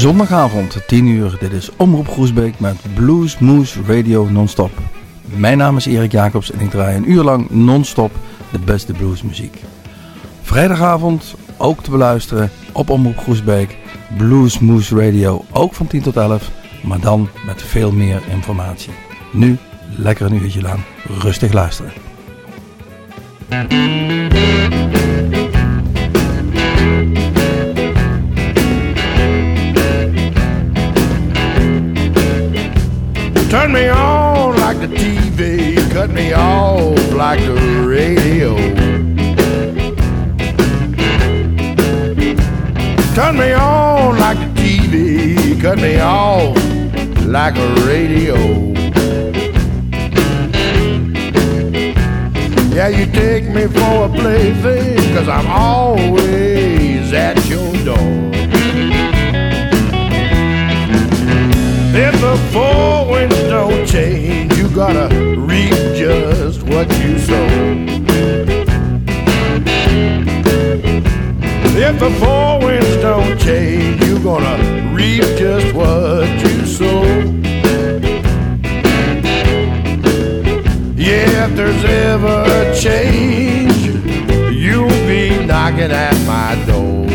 Zondagavond, 10 uur. Dit is Omroep Groesbeek met Blues Moose Radio non-stop. Mijn naam is Erik Jacobs en ik draai een uur lang non-stop de beste bluesmuziek. Vrijdagavond ook te beluisteren op Omroep Groesbeek. Blues Moose Radio ook van 10 tot 11, maar dan met veel meer informatie. Nu lekker een uurtje lang rustig luisteren. Turn me on like the TV, cut me off like the radio. Turn me on like the TV, cut me off like a radio. Yeah, you take me for a plaything, cause I'm always at your door. Winds don't change, you gotta reap just what you sow. If the four winds don't change, you're gonna reap just what you sow. Yeah, if there's ever a change, you'll be knocking at my door.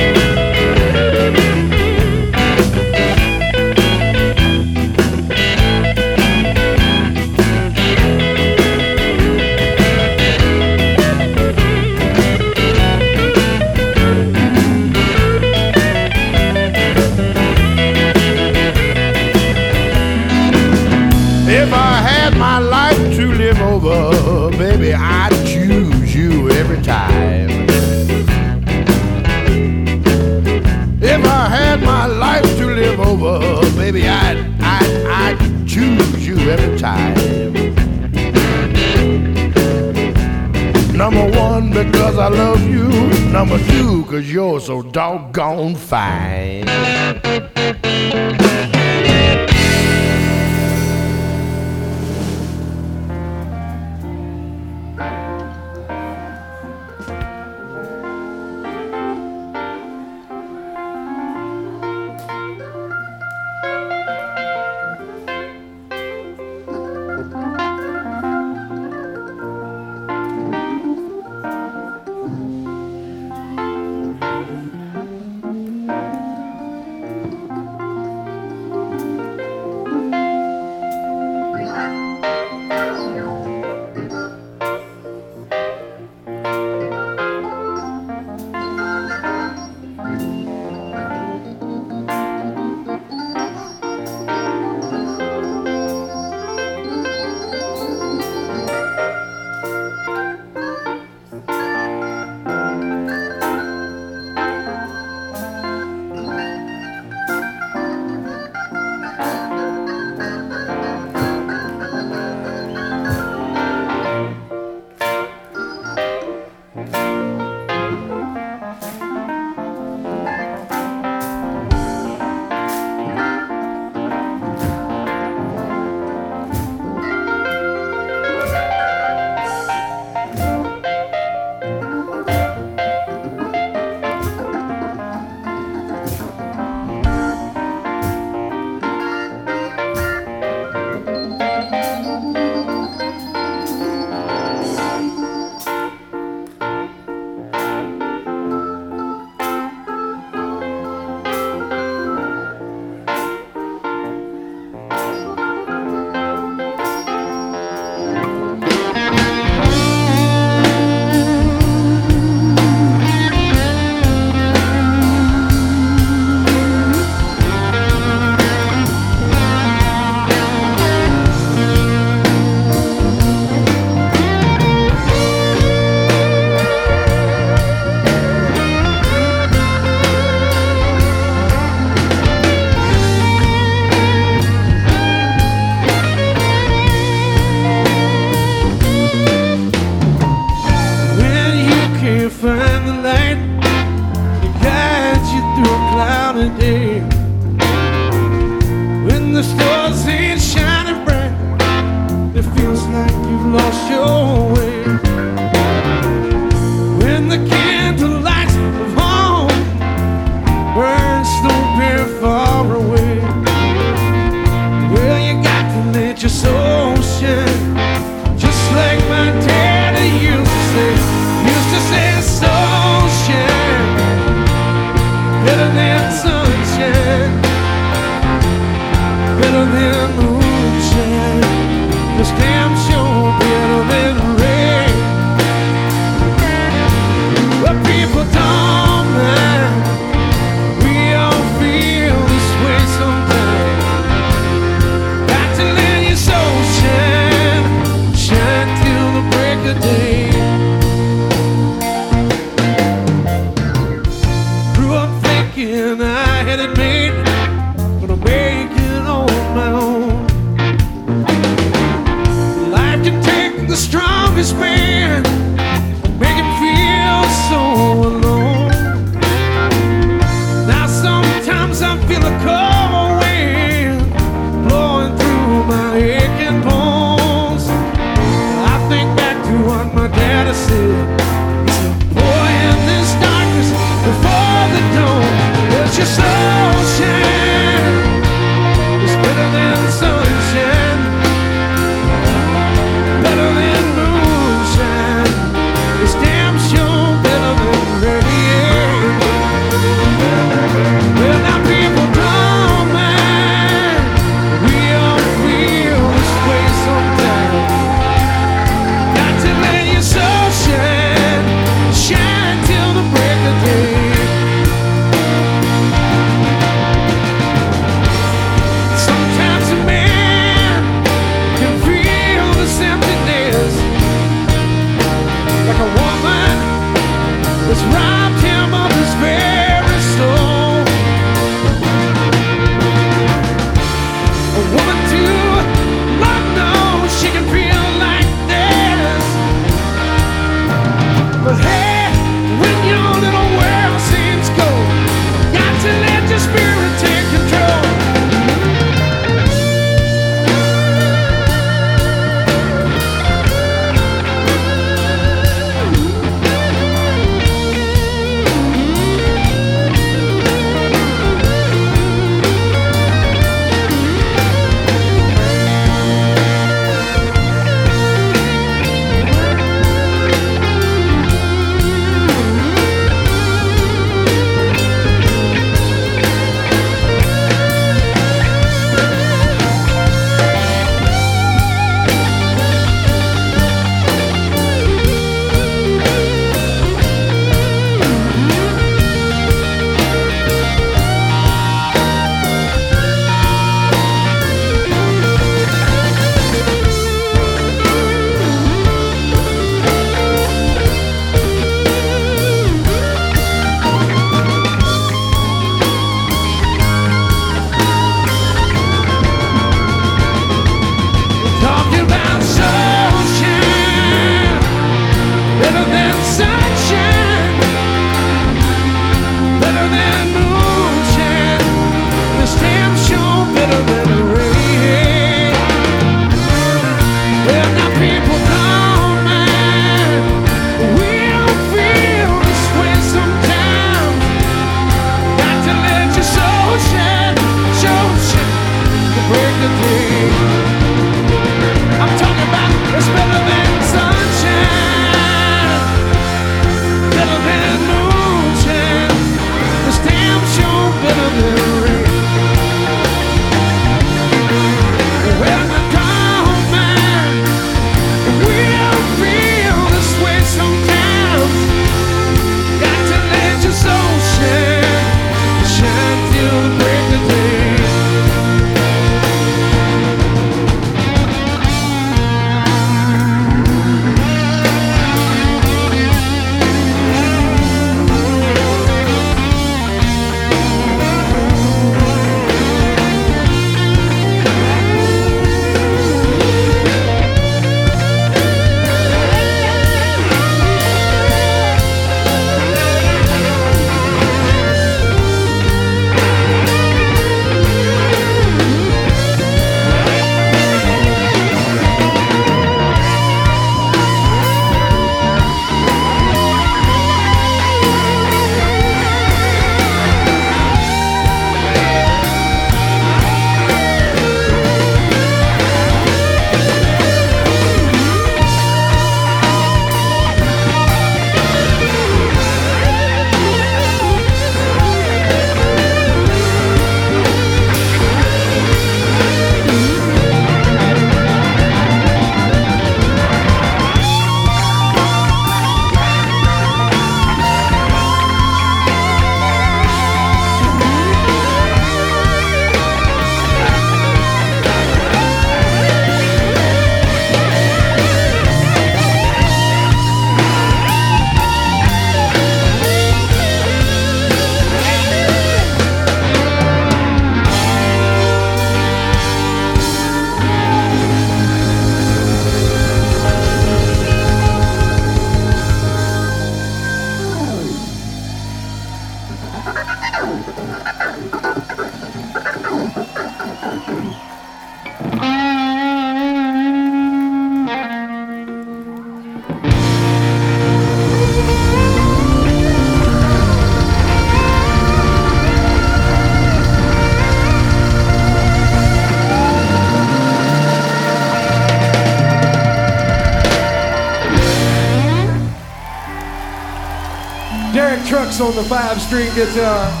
on the five string guitar.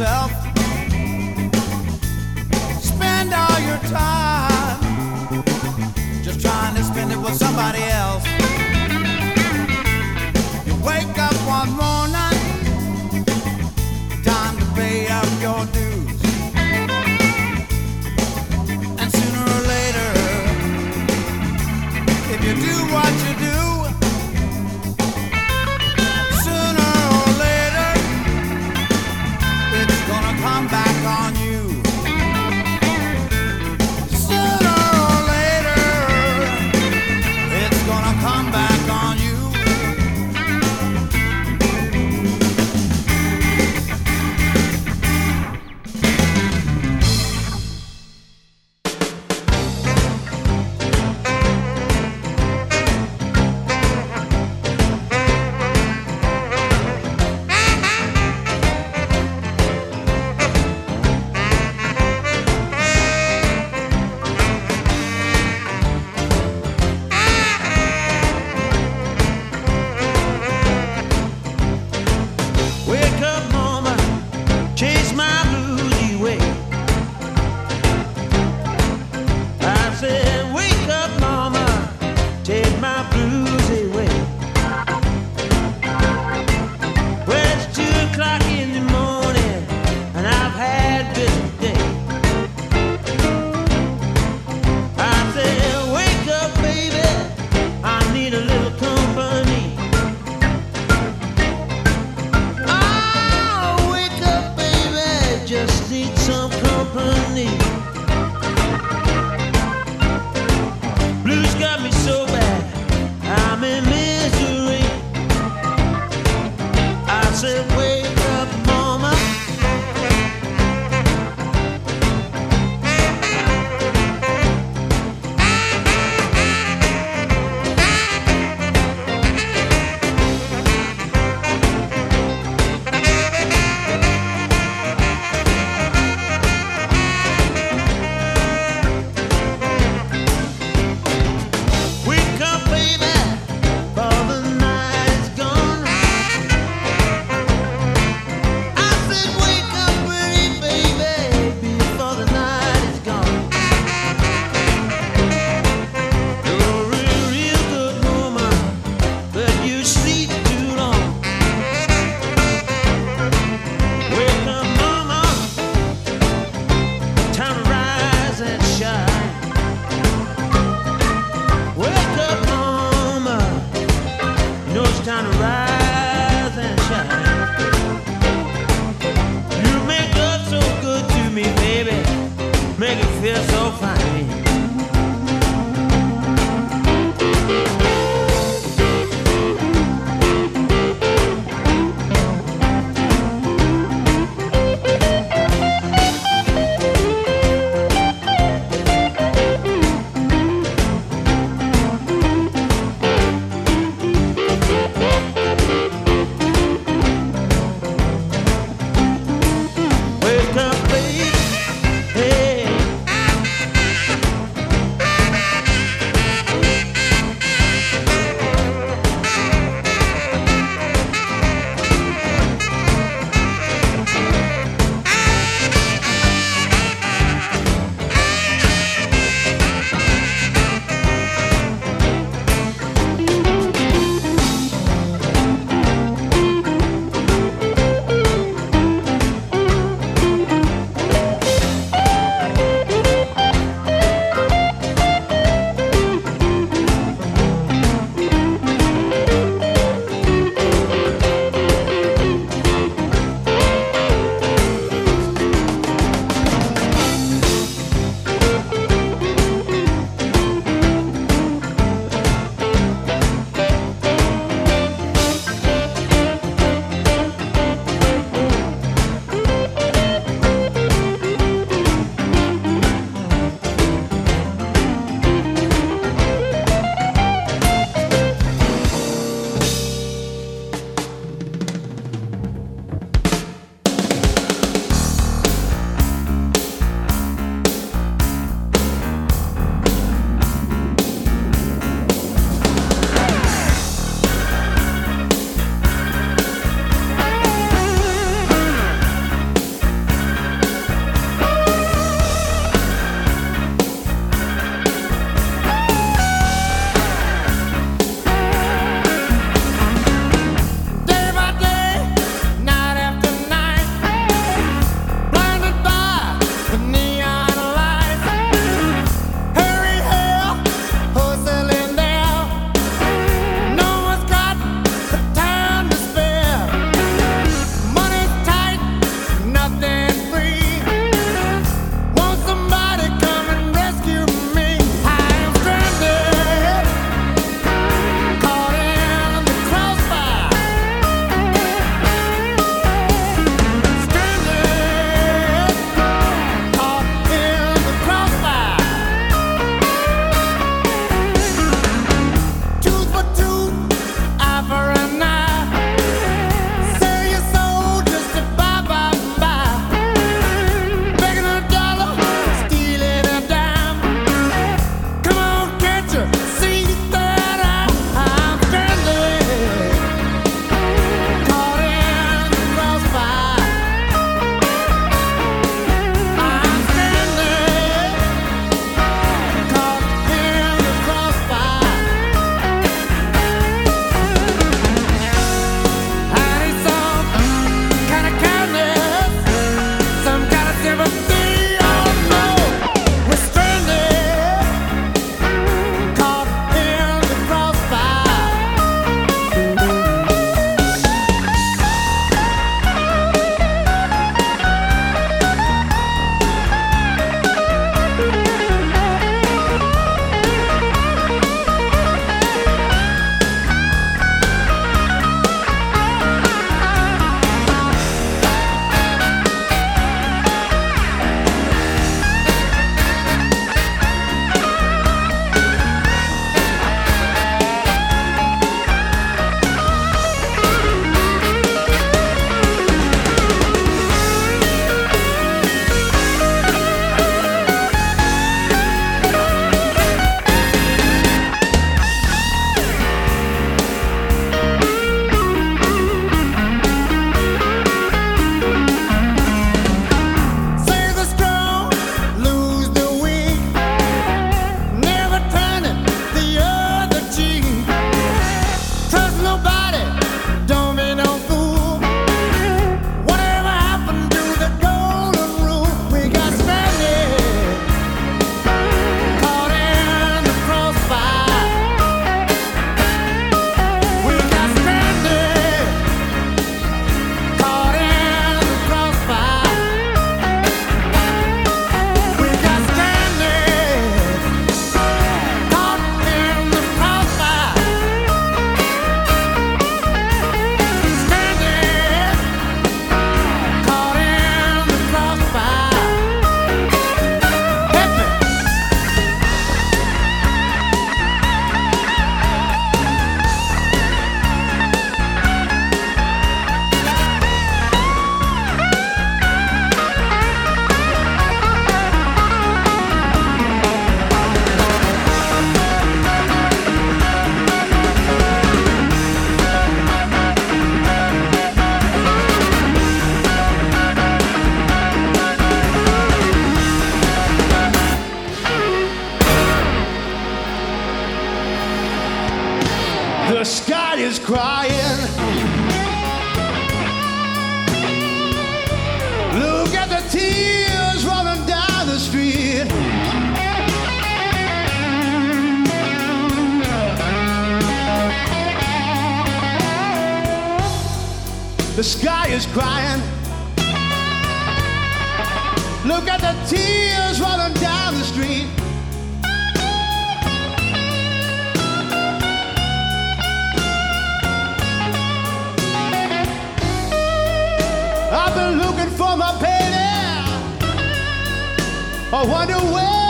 yourself. Spend all your time just trying to spend it with somebody else. The sky is crying. Look at the tears rolling down the street. I've been looking for my baby. I wonder where.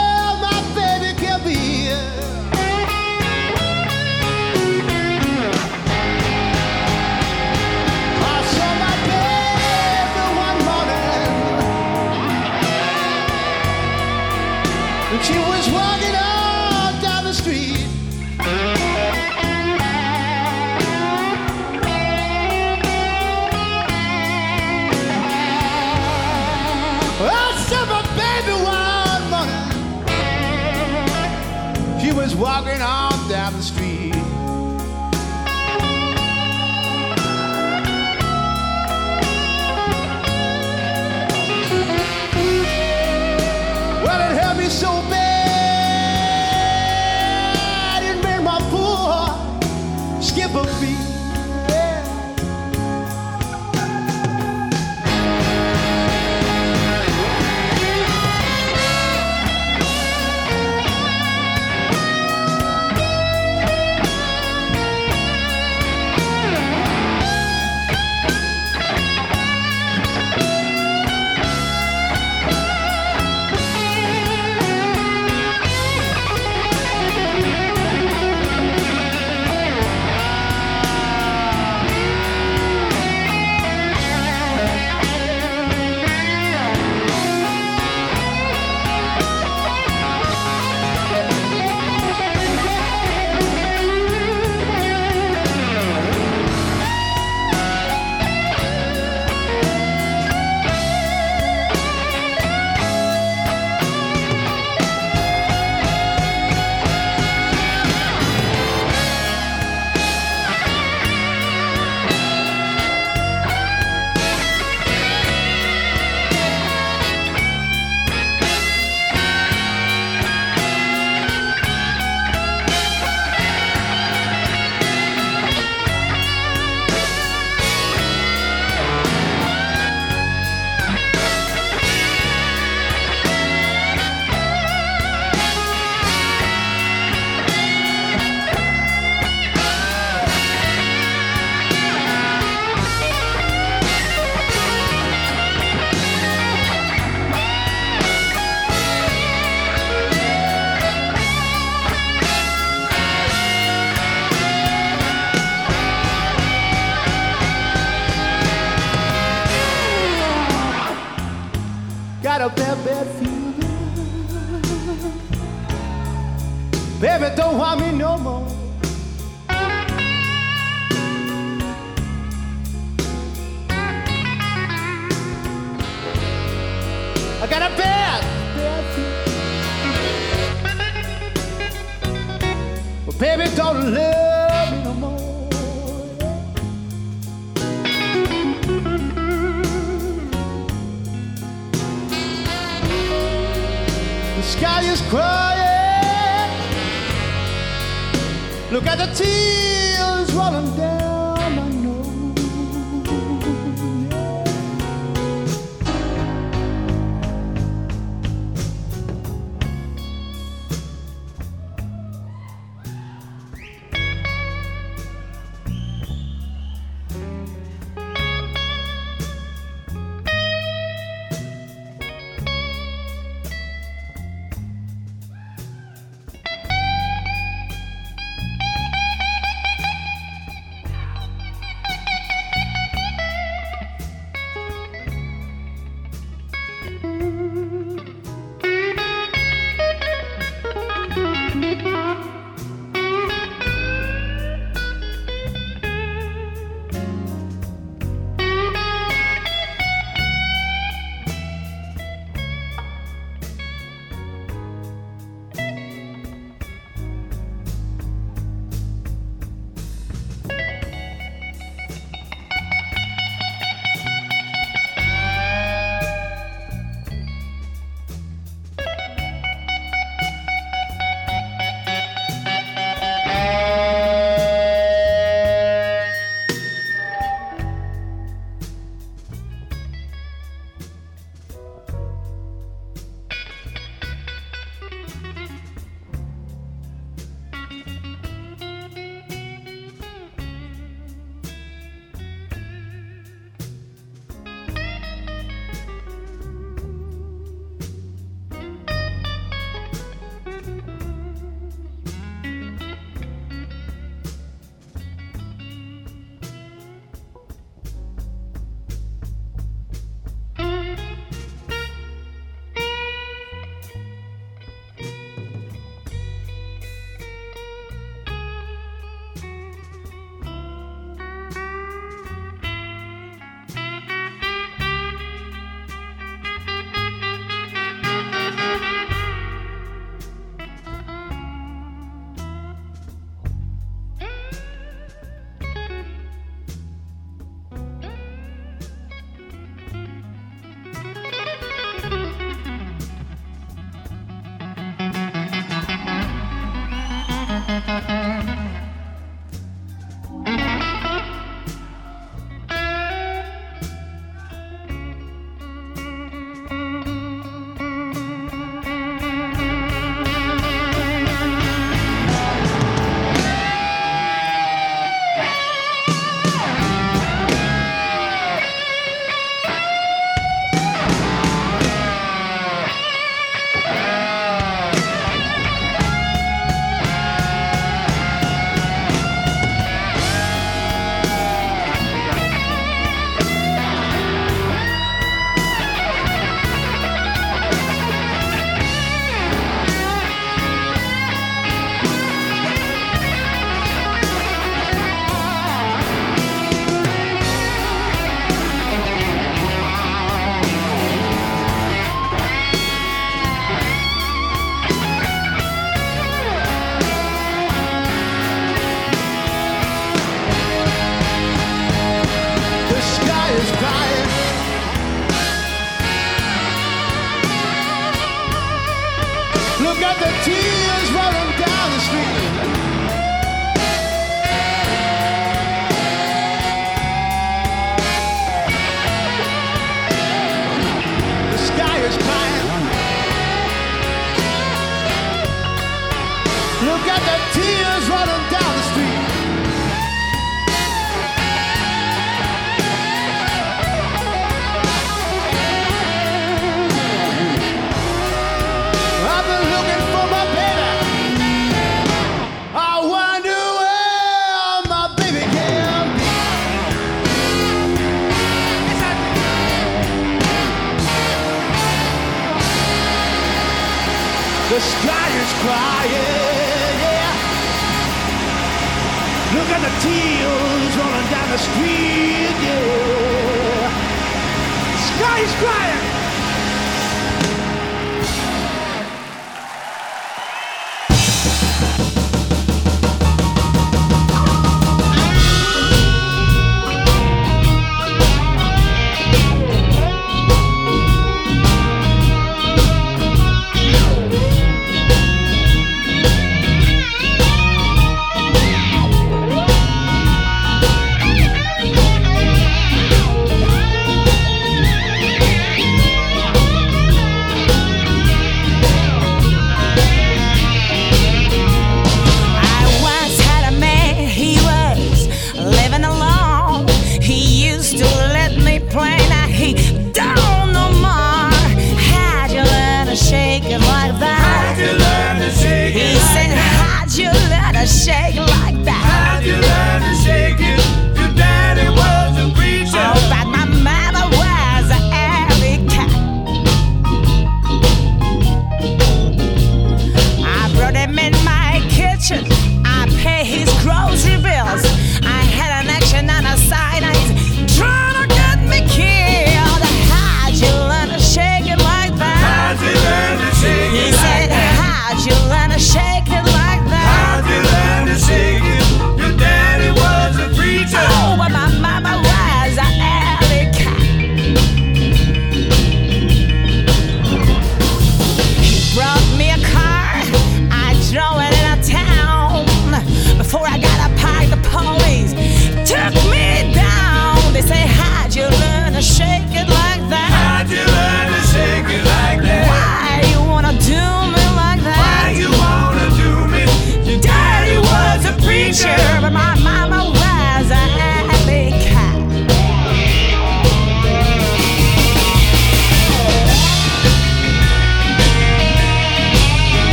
Look at the tears rolling down.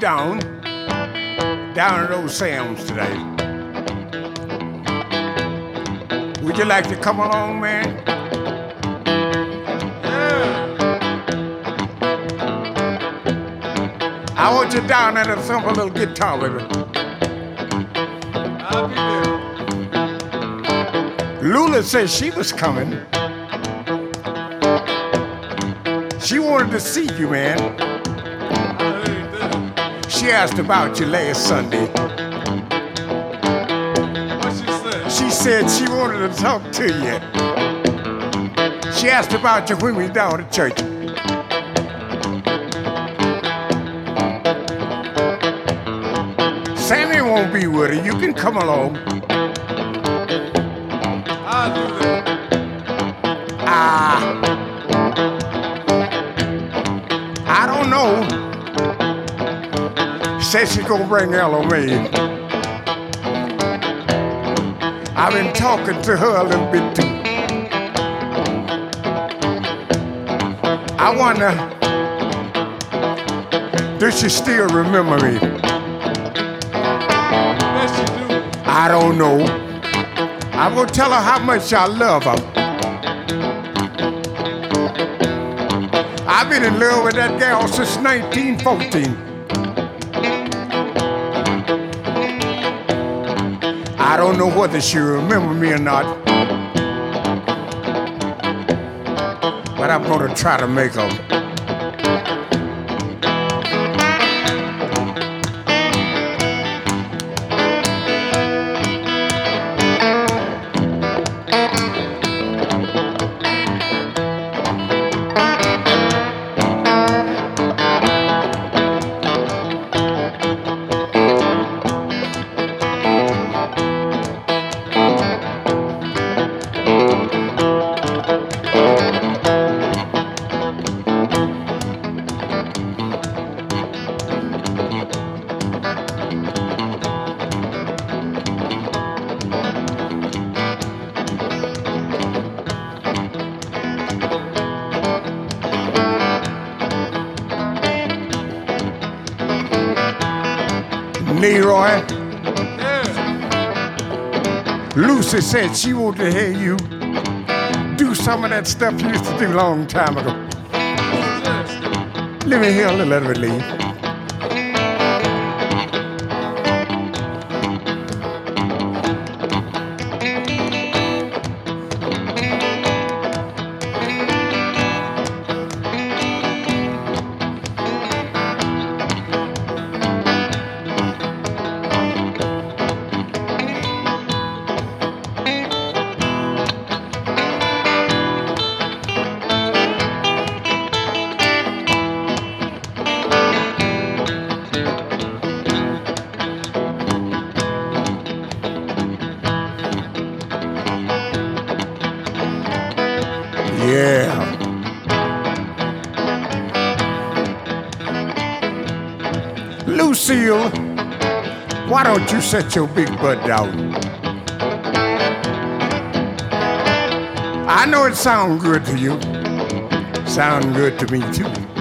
Down, down at old Sam's today. Would you like to come along, man? Yeah. I want you down there to thump a little guitar with me. I'll be there. Lula said she was coming. She wanted to see you, man. She asked about you last Sunday. What she said? She said she wanted to talk to you. She asked about you when we down at church. Sammy won't be with her. You can come along. I'll do that. Said she's gonna bring LMA. I've been talking to her a little bit too. I wonder, does she still remember me? Yes, you do. I don't know. I'm gonna tell her how much I love her. I've been in love with that girl since 1914. I don't know whether she remember me or not. But I'm gonna try to make her. Leroy, Yeah. Lucy said she wanted to hear you do some of that stuff you used to do long time ago. Let me hear a little of it, set your big butt down? I know it sounds good to you. Sound good to me too.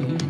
Mm-hmm.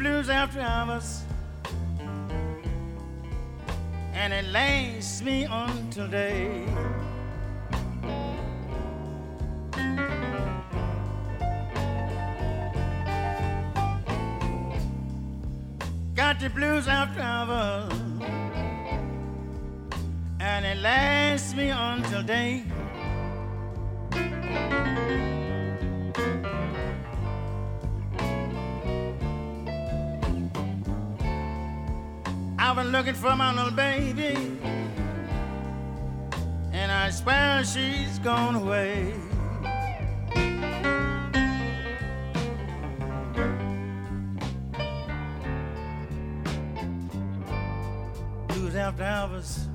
Blues after hours, and it lays me on day. I've been looking for my little baby, and I swear she's gone away. Blues after hours.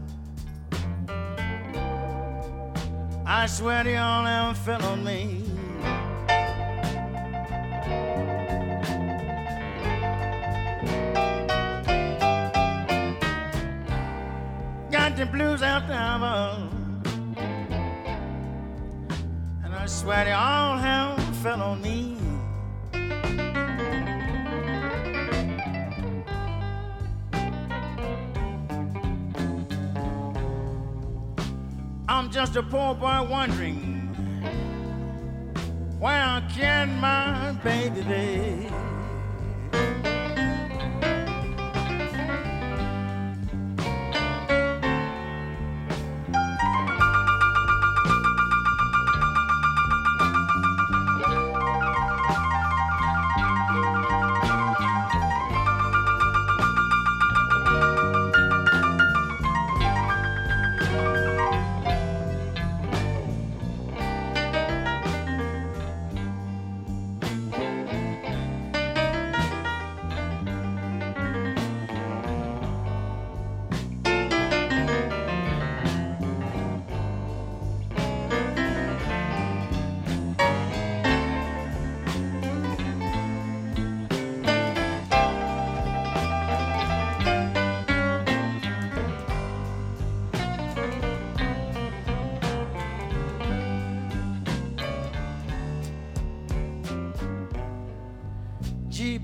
I swear they all ever fell on me. Swear they all have fell on me. I'm just a poor boy wondering where can my baby be?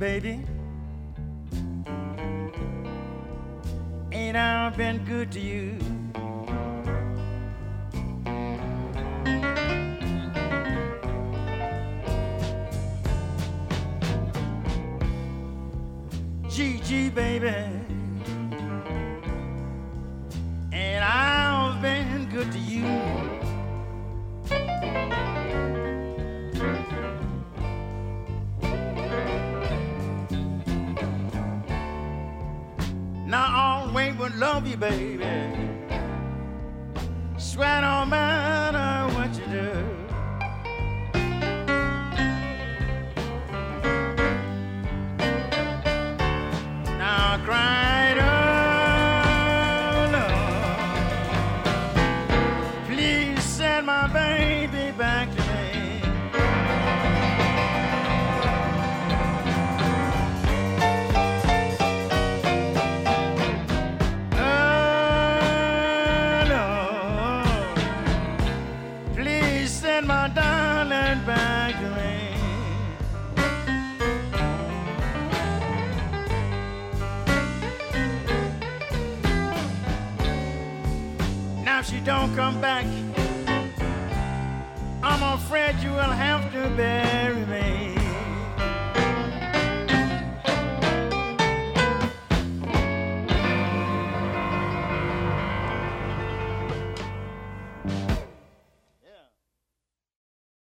Baby, ain't I been good to you?